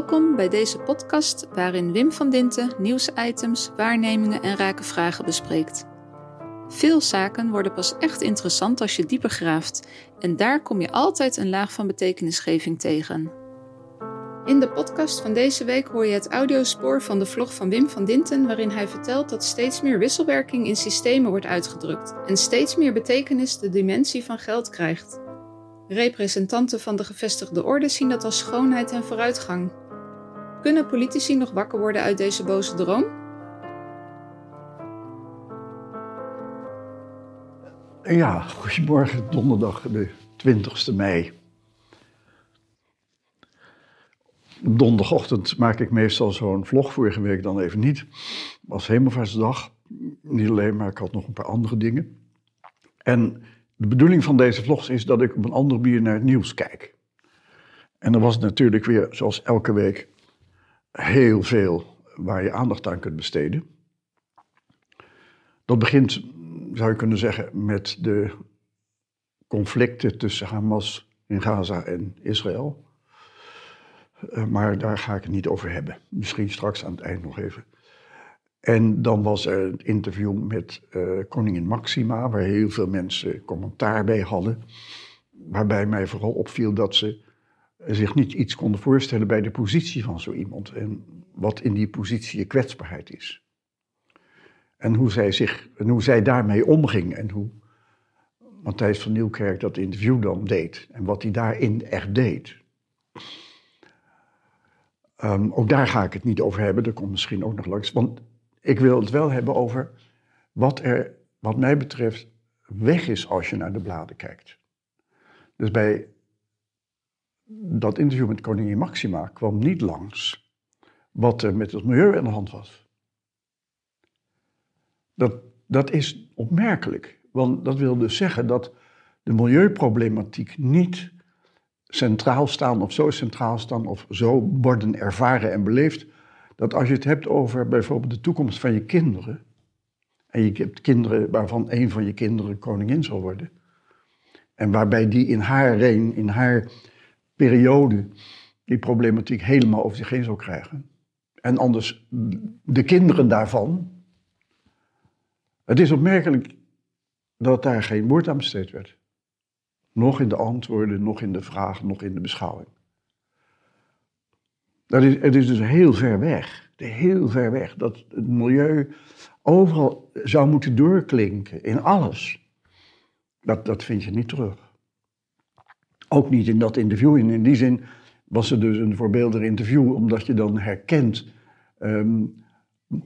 Welkom bij deze podcast waarin Wim van Dinten nieuwsitems, waarnemingen en rake vragen bespreekt. Veel zaken worden pas echt interessant als je dieper graaft en daar kom je altijd een laag van betekenisgeving tegen. In de podcast van deze week hoor je het audiospoor van de vlog van Wim van Dinten, waarin hij vertelt dat steeds meer wisselwerking in systemen wordt uitgedrukt en steeds meer betekenis de dimensie van geld krijgt. Representanten van de gevestigde orde zien dat als schoonheid en vooruitgang. Kunnen politici nog wakker worden uit deze boze droom? Ja, goedemorgen, donderdag de 20 mei. Donderdagochtend maak ik meestal zo'n vlog, vorige week dan even niet. Het was hemelvaartsdag, niet alleen, maar ik had nog een paar andere dingen. En de bedoeling van deze vlogs is dat ik op een andere manier naar het nieuws kijk. En er was natuurlijk weer, zoals elke week, heel veel waar je aandacht aan kunt besteden. Dat begint, zou je kunnen zeggen, met de conflicten tussen Hamas in Gaza en Israël. Eh, maar daar ga ik het niet over hebben. Misschien straks aan het eind nog even. En dan was er een interview met uh, koningin Maxima, waar heel veel mensen commentaar bij hadden. Waarbij mij vooral opviel dat ze zich niet iets konden voorstellen bij de positie van zo iemand. En wat in die positie je kwetsbaarheid is. En hoe zij, zich, hoe zij daarmee omging. En hoe Matthijs van Nieuwkerk dat interview dan deed. En wat hij daarin echt deed. Um, ook daar ga ik het niet over hebben, dat komt misschien ook nog langs. Want ik wil het wel hebben over wat er, wat mij betreft, weg is als je naar de bladen kijkt. Dus bij dat interview met koningin Maxima kwam niet langs wat er met het milieu aan de hand was. Dat, dat is opmerkelijk, want dat wil dus zeggen dat de milieuproblematiek niet centraal staan of zo centraal staan of zo worden ervaren en beleefd dat als je het hebt over bijvoorbeeld de toekomst van je kinderen, en je hebt kinderen waarvan een van je kinderen koningin zal worden, en waarbij die in haar in haar periode, die problematiek helemaal over zich heen zal krijgen. En anders de kinderen daarvan. Het is opmerkelijk dat daar geen woord aan besteed werd. Nog in de antwoorden, nog in de vraag, nog in de beschouwing. Dat is, het is dus heel ver weg, heel ver weg, dat het milieu overal zou moeten doorklinken, in alles. Dat, dat vind je niet terug. Ook niet in dat interview. in die zin was het dus een voorbeeldig interview, omdat je dan herkent ehm,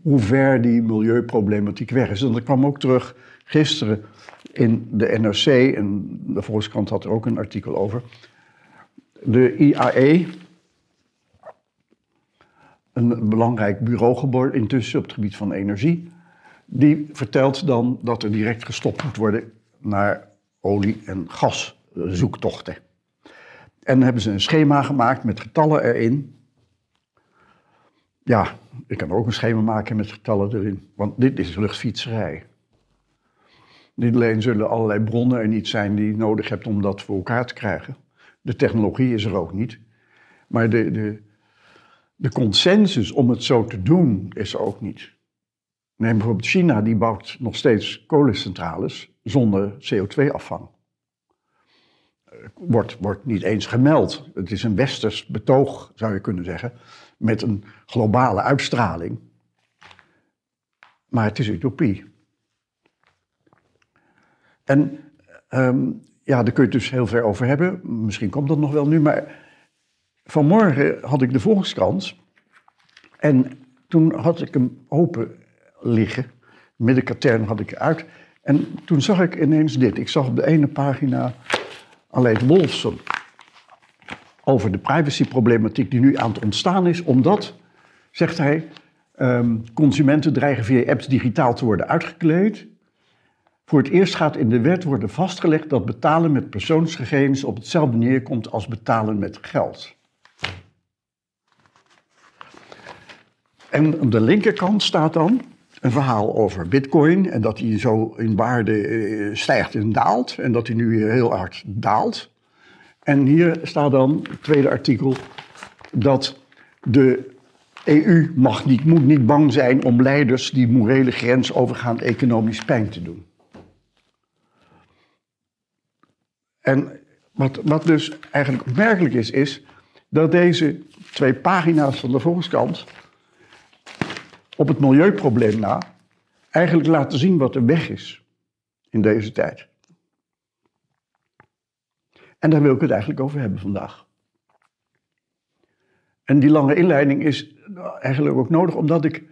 hoe ver die milieuproblematiek weg is. En dat kwam ook terug gisteren in de NRC, en de Volkskrant had er ook een artikel over. De IAE, een belangrijk bureau intussen op het gebied van energie. Die vertelt dan dat er direct gestopt moet worden naar olie- en gaszoektochten. En hebben ze een schema gemaakt met getallen erin. Ja, ik kan ook een schema maken met getallen erin, want dit is luchtfietserij. Niet alleen zullen allerlei bronnen er niet zijn die je nodig hebt om dat voor elkaar te krijgen. De technologie is er ook niet. Maar de, de, de consensus om het zo te doen is er ook niet. Neem bijvoorbeeld China, die bouwt nog steeds kolencentrales zonder CO2-afvang. Wordt, wordt niet eens gemeld. Het is een westers betoog, zou je kunnen zeggen, met een globale uitstraling. Maar het is utopie. En um, ja, daar kun je het dus heel ver over hebben. Misschien komt dat nog wel nu, maar vanmorgen had ik de Volkskrant. En toen had ik hem open liggen. Middenkatern had ik eruit. En toen zag ik ineens dit. Ik zag op de ene pagina Aleid Wolfson over de privacyproblematiek die nu aan het ontstaan is. Omdat, zegt hij, um, consumenten dreigen via apps digitaal te worden uitgekleed. Voor het eerst gaat in de wet worden vastgelegd dat betalen met persoonsgegevens op hetzelfde neerkomt als betalen met geld. En aan de linkerkant staat dan een verhaal over bitcoin en dat hij zo in waarde eh, stijgt en daalt en dat hij nu heel hard daalt. En hier staat dan, het tweede artikel, dat de EU mag niet, moet niet bang zijn om leiders die morele grens overgaan economisch pijn te doen. En wat, wat dus eigenlijk opmerkelijk is, is dat deze twee pagina's van de Volkskrant op het milieuprobleem na eigenlijk laten zien wat er weg is in deze tijd. En daar wil ik het eigenlijk over hebben vandaag. En die lange inleiding is eigenlijk ook nodig omdat ik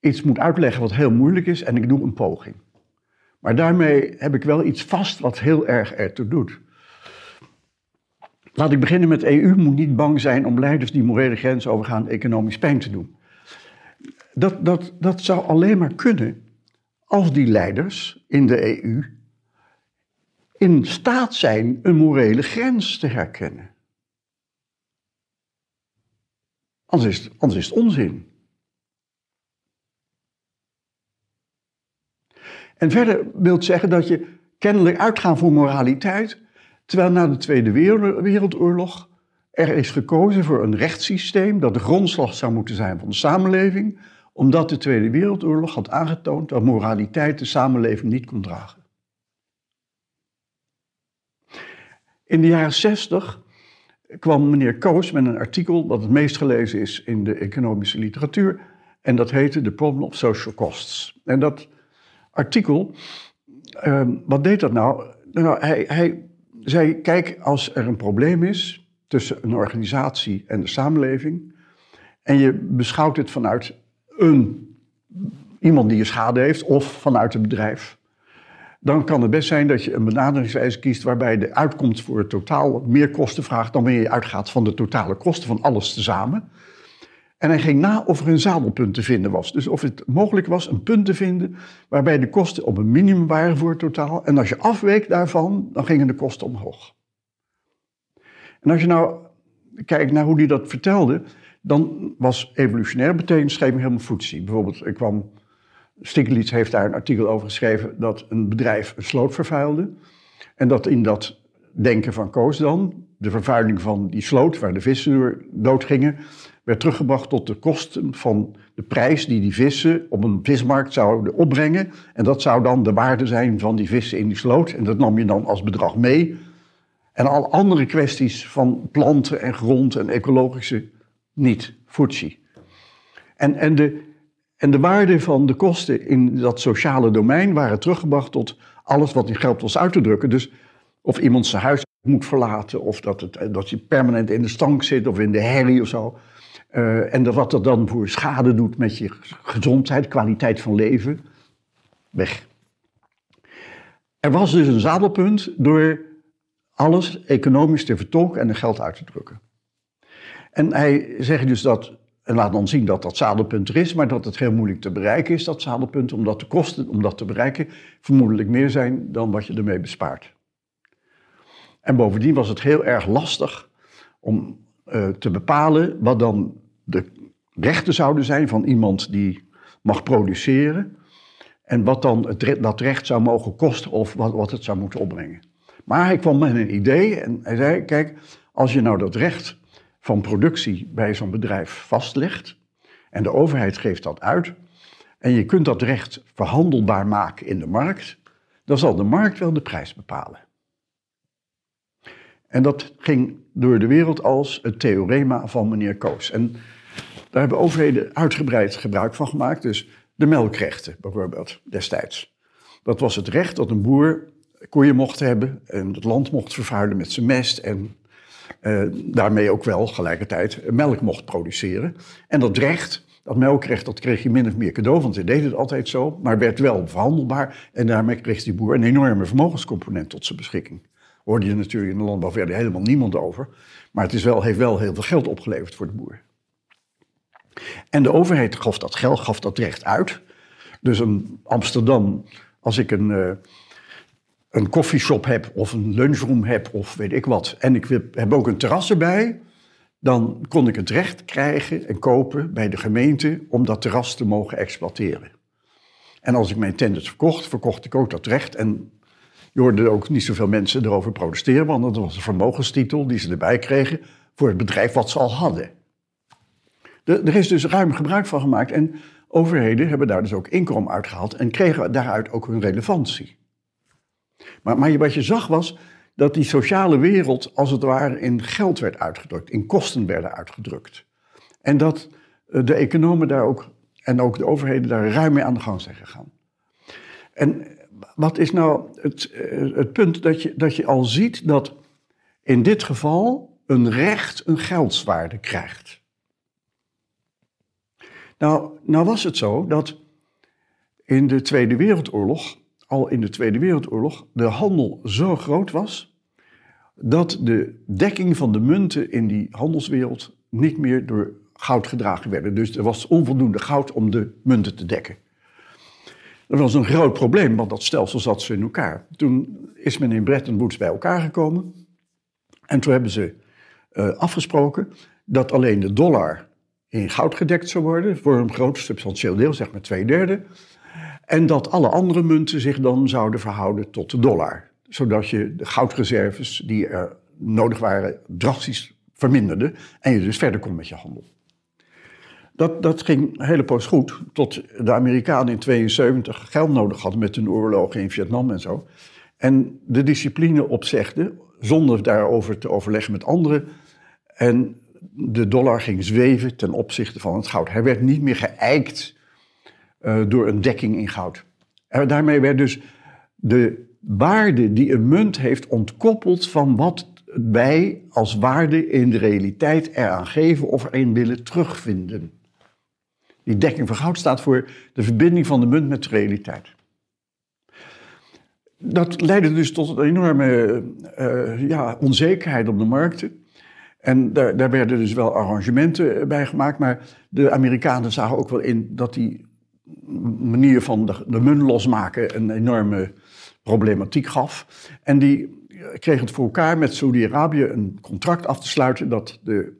iets moet uitleggen wat heel moeilijk is en ik doe een poging. Maar daarmee heb ik wel iets vast wat heel erg ertoe doet. Laat ik beginnen met EU moet niet bang zijn om leiders die morele grens overgaan economisch pijn te doen. Dat, dat, dat zou alleen maar kunnen als die leiders in de EU in staat zijn een morele grens te herkennen. Anders is het, anders is het onzin. En verder wil zeggen dat je kennelijk uitgaat voor moraliteit, terwijl na de Tweede Wereldoorlog er is gekozen voor een rechtssysteem dat de grondslag zou moeten zijn van de samenleving, omdat de Tweede Wereldoorlog had aangetoond dat moraliteit de samenleving niet kon dragen. In de jaren 60 kwam meneer Koos met een artikel dat het meest gelezen is in de economische literatuur. En dat heette The Problem of Social Costs. En dat artikel, ehm, wat deed dat nou? nou hij, hij zei, kijk, als er een probleem is tussen een organisatie en de samenleving... en je beschouwt het vanuit een, iemand die je schade heeft of vanuit het bedrijf dan kan het best zijn dat je een benaderingswijze kiest waarbij de uitkomst voor het totaal meer kosten vraagt dan wanneer je uitgaat van de totale kosten van alles tezamen. En hij ging na of er een zadelpunt te vinden was. Dus of het mogelijk was een punt te vinden waarbij de kosten op een minimum waren voor het totaal. En als je afweek daarvan, dan gingen de kosten omhoog. En als je nou kijkt naar hoe hij dat vertelde, dan was evolutionair betekenisgeving helemaal voetzie. Bijvoorbeeld, ik kwam Stiglitz heeft daar een artikel over geschreven dat een bedrijf een sloot vervuilde. En dat in dat denken van Koos dan, de vervuiling van die sloot waar de vissen door doodgingen, werd teruggebracht tot de kosten van de prijs die die vissen op een vismarkt zouden opbrengen. En dat zou dan de waarde zijn van die vissen in die sloot. En dat nam je dan als bedrag mee. En al andere kwesties van planten en grond en ecologische niet, Futsi. En, en de, en de waarde van de kosten in dat sociale domein waren teruggebracht tot alles wat in geld was uit te drukken. Dus of iemand zijn huis moet verlaten, of dat, het, dat hij permanent in de stank zit of in de herrie of zo. Uh, en wat dat dan voor schade doet met je gezondheid, kwaliteit van leven, weg. Er was dus een zadelpunt door alles economisch te vertolken en er geld uit te drukken. En hij zegt dus dat en laat dan zien dat dat zadelpunt er is, maar dat het heel moeilijk te bereiken is, dat zadelpunt, omdat de kosten om dat te bereiken vermoedelijk meer zijn dan wat je ermee bespaart. En bovendien was het heel erg lastig om uh, te bepalen wat dan de rechten zouden zijn van iemand die mag produceren. En wat dan dat recht zou mogen kosten of wat, wat het zou moeten opbrengen. Maar hij kwam met een idee en hij zei: Kijk, als je nou dat recht van productie bij zo'n bedrijf vastlegt. En de overheid geeft dat uit. En je kunt dat recht verhandelbaar maken in de markt. Dan zal de markt wel de prijs bepalen. En dat ging door de wereld als het theorema van meneer Koos. En daar hebben overheden uitgebreid gebruik van gemaakt. Dus de melkrechten bijvoorbeeld destijds. Dat was het recht dat een boer koeien mocht hebben en het land mocht vervuilen met zijn mest en uh, daarmee ook wel gelijkertijd melk mocht produceren. En dat recht, dat melkrecht, dat kreeg je min of meer cadeau, want hij deed het altijd zo, maar werd wel verhandelbaar. En daarmee kreeg die boer een enorme vermogenscomponent tot zijn beschikking. Hoorde je natuurlijk in de landbouw verder helemaal niemand over. Maar het is wel, heeft wel heel veel geld opgeleverd voor de boer. En de overheid gaf dat geld, gaf dat recht uit. Dus een Amsterdam, als ik een, uh, een koffieshop heb of een lunchroom heb of weet ik wat, en ik heb ook een terras erbij, dan kon ik het recht krijgen en kopen bij de gemeente om dat terras te mogen exploiteren. En als ik mijn tenders verkocht, verkocht ik ook dat recht. En je hoorde ook niet zoveel mensen erover protesteren, want dat was een vermogenstitel die ze erbij kregen. voor het bedrijf wat ze al hadden. er is dus ruim gebruik van gemaakt en overheden hebben daar dus ook inkomen uitgehaald en kregen daaruit ook hun relevantie. Maar, maar wat je zag was dat die sociale wereld als het ware in geld werd uitgedrukt, in kosten werden uitgedrukt. En dat eh, de economen daar ook, en ook de overheden daar ruim mee aan de gang zijn gegaan. En wat is nou het, eh, het punt dat je, dat je al ziet dat in dit geval een recht een geldswaarde krijgt. Nou, nou was het zo dat in de Tweede Wereldoorlog, al in de Tweede Wereldoorlog, de handel zo groot was dat de dekking van de munten in die handelswereld niet meer door goud gedragen werden. Dus er was onvoldoende goud om de munten te dekken. Dat was een groot probleem, want dat stelsel zat ze in elkaar. Toen is men in Bretton Woods bij elkaar gekomen. En toen hebben ze uh, afgesproken dat alleen de dollar in goud gedekt zou worden, voor een groot substantieel deel, zeg maar twee derde. En dat alle andere munten zich dan zouden verhouden tot de dollar. Zodat je de goudreserves die er nodig waren drastisch verminderde en je dus verder kon met je handel. Dat, dat ging hele poos goed, tot de Amerikanen in 72 geld nodig hadden met hun oorlogen in Vietnam en zo. En de discipline opzegde, zonder daarover te overleggen met anderen. En de dollar ging zweven ten opzichte van het goud. Hij werd niet meer geëikt uh, door een dekking in goud. Daarmee werd dus de waarde die een munt heeft ontkoppeld van wat wij als waarde in de realiteit eraan geven of erin willen terugvinden. Die dekking van goud staat voor de verbinding van de munt met de realiteit. Dat leidde dus tot een enorme uh, ja, onzekerheid op de markten. En daar, daar, werden dus wel arrangementen bij gemaakt, maar de Amerikanen zagen ook wel in dat die manier van de, de munt losmaken een enorme problematiek gaf. En die kregen het voor elkaar met Saudi-Arabië een contract af te sluiten dat de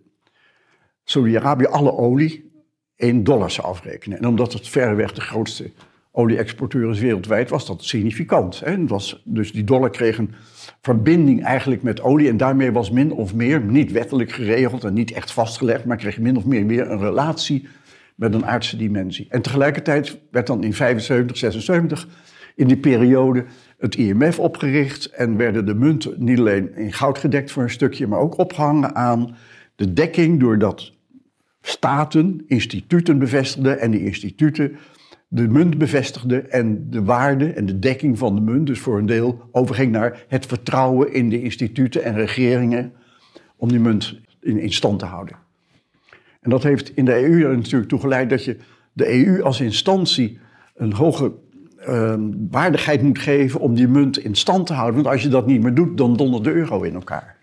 Saudi-Arabië alle olie in dollars afrekenen. En omdat het verreweg de grootste olie-exporteur is wereldwijd, was dat significant. Hè? was, dus die dollar kreeg een verbinding eigenlijk met olie. En daarmee was min of meer, niet wettelijk geregeld en niet echt vastgelegd, maar kreeg min of meer weer een relatie met een aardse dimensie. En tegelijkertijd werd dan in 75, 76 in die periode het IMF opgericht en werden de munten niet alleen in goud gedekt voor een stukje, maar ook opgehangen aan de dekking doordat staten instituten bevestigden en die instituten de munt bevestigden en de waarde en de dekking van de munt dus voor een deel overging naar het vertrouwen in de instituten en regeringen om die munt in, in stand te houden. En dat heeft in de EU natuurlijk toe geleid dat je de EU als instantie een hoge uh, waardigheid moet geven om die munt in stand te houden. Want als je dat niet meer doet, dan dondert de euro in elkaar.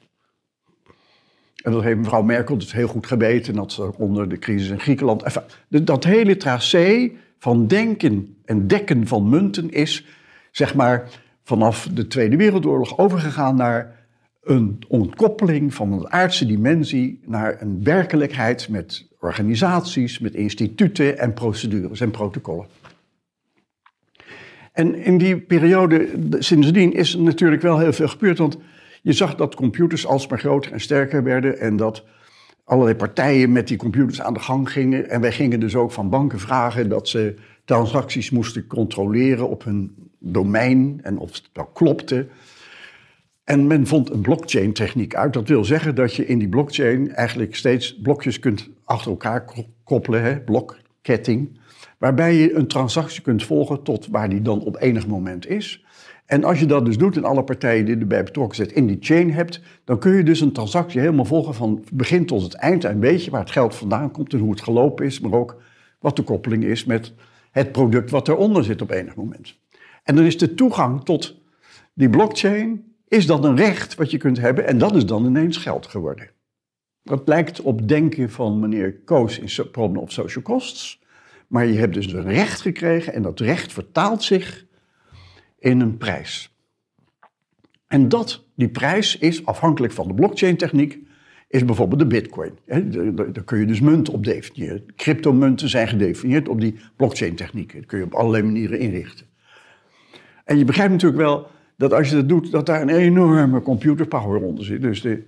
En dat heeft mevrouw Merkel dus heel goed gebeten. Dat ze onder de crisis in Griekenland. Dat hele tracé van denken en dekken van munten is, zeg maar, vanaf de Tweede Wereldoorlog overgegaan naar een ontkoppeling van een aardse dimensie naar een werkelijkheid met organisaties, met instituten en procedures en protocollen. En in die periode sindsdien is natuurlijk wel heel veel gebeurd, want je zag dat computers alsmaar groter en sterker werden en dat allerlei partijen met die computers aan de gang gingen. En wij gingen dus ook van banken vragen dat ze transacties moesten controleren op hun domein en of het wel klopte. En men vond een blockchain techniek uit. Dat wil zeggen dat je in die blockchain eigenlijk steeds blokjes kunt achter elkaar koppelen, hè, blokketting. Waarbij je een transactie kunt volgen tot waar die dan op enig moment is. En als je dat dus doet en alle partijen die erbij betrokken zijn in die chain hebt, dan kun je dus een transactie helemaal volgen van begin tot het eind. En weet je waar het geld vandaan komt en hoe het gelopen is, maar ook wat de koppeling is met het product wat eronder zit op enig moment. En dan is de toegang tot die blockchain is dan een recht wat je kunt hebben en dat is dan ineens geld geworden. Dat lijkt op denken van meneer Koos in Problem of Social Costs. Maar je hebt dus een recht gekregen en dat recht vertaalt zich in een prijs. En dat, die prijs is afhankelijk van de blockchain-techniek, is bijvoorbeeld de bitcoin. Daar kun je dus munten op definiëren. Cryptomunten zijn gedefinieerd op die blockchain-techniek. Dat kun je op allerlei manieren inrichten. En je begrijpt natuurlijk wel dat als je dat doet, dat daar een enorme computerpower onder zit. Dus de,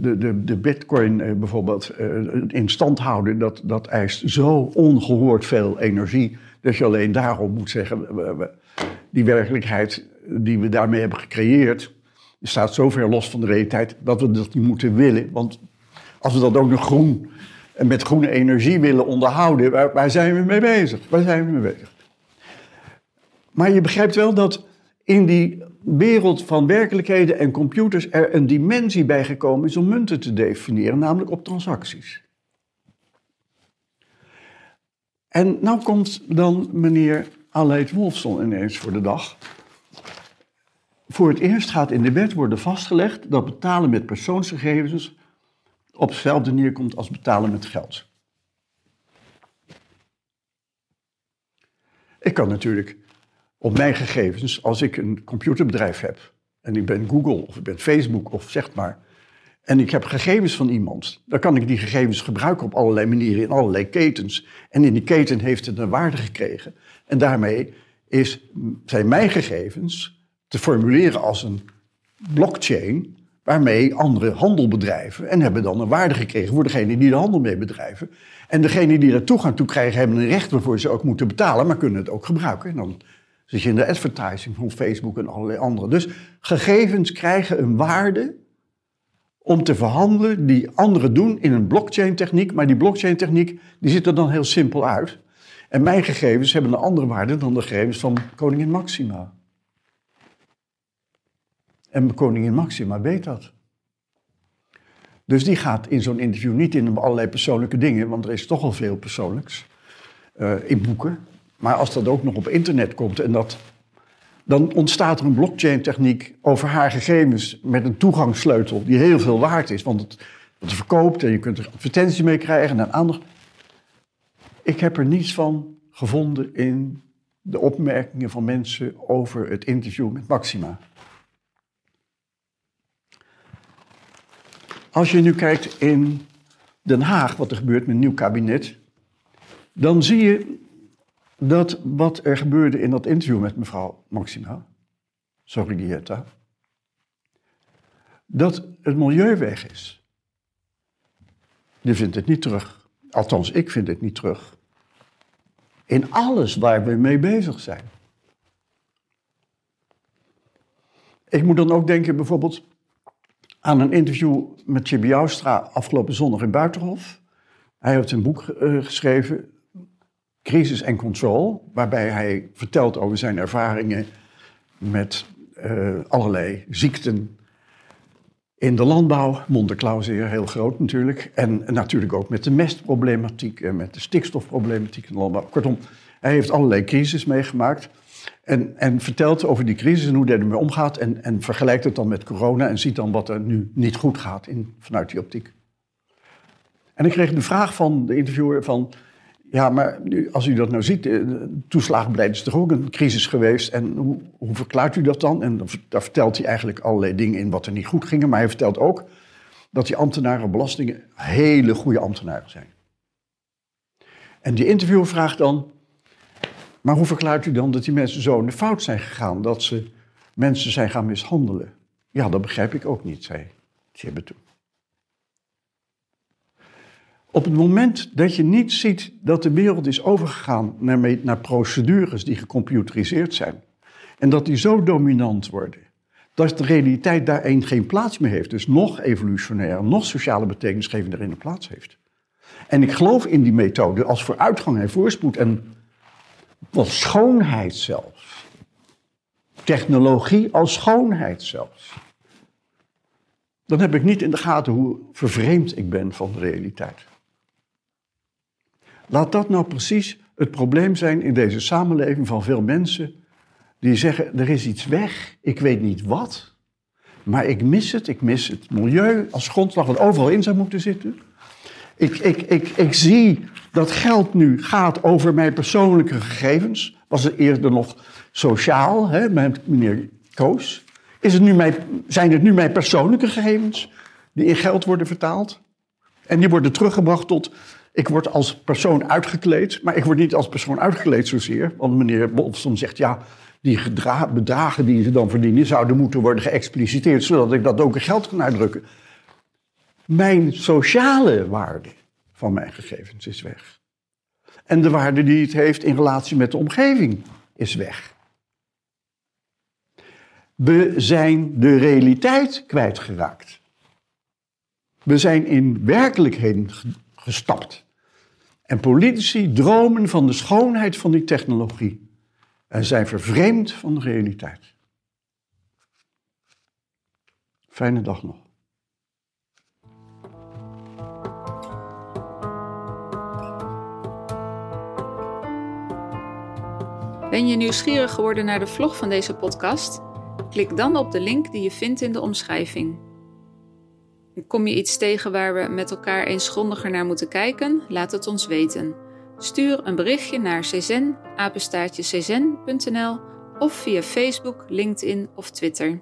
de, de, de bitcoin bijvoorbeeld in stand houden, dat, dat eist zo ongehoord veel energie, dat je alleen daarom moet zeggen, die werkelijkheid die we daarmee hebben gecreëerd, staat zo ver los van de realiteit dat we dat niet moeten willen. Want als we dat ook nog groen en met groene energie willen onderhouden, waar zijn we mee bezig? Waar zijn we mee bezig? Maar je begrijpt wel dat in die wereld van werkelijkheden en computers er een dimensie bijgekomen is om munten te definiëren, namelijk op transacties. En nou komt dan meneer Aleid Wolfson ineens voor de dag. Voor het eerst gaat in de wet worden vastgelegd dat betalen met persoonsgegevens op hetzelfde neerkomt als betalen met geld. Ik kan natuurlijk op mijn gegevens, als ik een computerbedrijf heb en ik ben Google of ik ben Facebook of zeg maar, en ik heb gegevens van iemand, dan kan ik die gegevens gebruiken op allerlei manieren in allerlei ketens. En in die keten heeft het een waarde gekregen. En daarmee is, zijn mijn gegevens te formuleren als een blockchain waarmee andere handel bedrijven en hebben dan een waarde gekregen voor degene die de handel mee bedrijven. En degene die er toegang toe krijgen hebben een recht waarvoor ze ook moeten betalen, maar kunnen het ook gebruiken. En dan zit je in de advertising van Facebook en allerlei andere. Dus gegevens krijgen een waarde om te verhandelen die anderen doen in een blockchain techniek, maar die blockchain techniek die ziet er dan heel simpel uit. En mijn gegevens hebben een andere waarde dan de gegevens van koningin Maxima. En koningin Maxima weet dat. Dus die gaat in zo'n interview niet in allerlei persoonlijke dingen, want er is toch al veel persoonlijks uh, in boeken. Maar als dat ook nog op internet komt en dat, dan ontstaat er een blockchain-techniek over haar gegevens met een toegangssleutel die heel veel waard is, want het, het verkoopt en je kunt er advertenties mee krijgen en aandacht. Ik heb er niets van gevonden in de opmerkingen van mensen over het interview met Maxima. Als je nu kijkt in Den Haag, wat er gebeurt met een nieuw kabinet, dan zie je dat wat er gebeurde in dat interview met mevrouw Maxima, Sorrigietta, dat het milieu weg is. Je vindt het niet terug. Althans, ik vind het niet terug. In alles waar we mee bezig zijn. Ik moet dan ook denken bijvoorbeeld aan een interview met Chibi afgelopen zondag in Buitenhof. Hij heeft een boek uh, geschreven, Crisis en Control, waarbij hij vertelt over zijn ervaringen met uh, allerlei ziekten in de landbouw. Monteklauseer, heel groot natuurlijk. En, en natuurlijk ook met de mestproblematiek en met de stikstofproblematiek in de landbouw. Kortom, hij heeft allerlei crisis meegemaakt. En, en vertelt over die crisis en hoe hij ermee omgaat. En, en vergelijkt het dan met corona en ziet dan wat er nu niet goed gaat in, vanuit die optiek. En ik kreeg de vraag van de interviewer van... Ja, maar nu, als u dat nou ziet, de toeslagenbeleid is toch ook een crisis geweest. En hoe, hoe verklaart u dat dan? En daar vertelt hij eigenlijk allerlei dingen in wat er niet goed gingen. Maar hij vertelt ook dat die ambtenaren belastingen hele goede ambtenaren zijn. En die interviewer vraagt dan... Maar hoe verklaart u dan dat die mensen zo in de fout zijn gegaan? Dat ze mensen zijn gaan mishandelen? Ja, dat begrijp ik ook niet, zei Tjibbe Op het moment dat je niet ziet dat de wereld is overgegaan naar, naar procedures die gecomputeriseerd zijn, en dat die zo dominant worden, dat de realiteit daarin geen plaats meer heeft, dus nog evolutionair, nog sociale betekenisgevender in de plaats heeft. En ik geloof in die methode als vooruitgang en voorspoed en als schoonheid zelfs. Technologie als schoonheid zelfs. Dan heb ik niet in de gaten hoe vervreemd ik ben van de realiteit. Laat dat nou precies het probleem zijn in deze samenleving van veel mensen die zeggen: er is iets weg, ik weet niet wat, maar ik mis het, ik mis het milieu als grondslag wat overal in zou moeten zitten. Ik, ik, ik, ik zie dat geld nu gaat over mijn persoonlijke gegevens. Was het eerder nog sociaal, hè, met meneer Koos. Is het nu mijn, zijn het nu mijn persoonlijke gegevens die in geld worden vertaald? En die worden teruggebracht tot, ik word als persoon uitgekleed, maar ik word niet als persoon uitgekleed zozeer. Want meneer Bolfson zegt, ja, die bedragen die ze dan verdienen zouden moeten worden geëxpliciteerd, zodat ik dat ook in geld kan uitdrukken. Mijn sociale waarde van mijn gegevens is weg. En de waarde die het heeft in relatie met de omgeving is weg. We zijn de realiteit kwijtgeraakt. We zijn in werkelijkheden gestapt. En politici dromen van de schoonheid van die technologie en zijn vervreemd van de realiteit. Fijne dag nog. Ben je nieuwsgierig geworden naar de vlog van deze podcast? Klik dan op de link die je vindt in de omschrijving. Kom je iets tegen waar we met elkaar eens grondiger naar moeten kijken? Laat het ons weten. Stuur een berichtje naar czen, of via Facebook, LinkedIn of Twitter.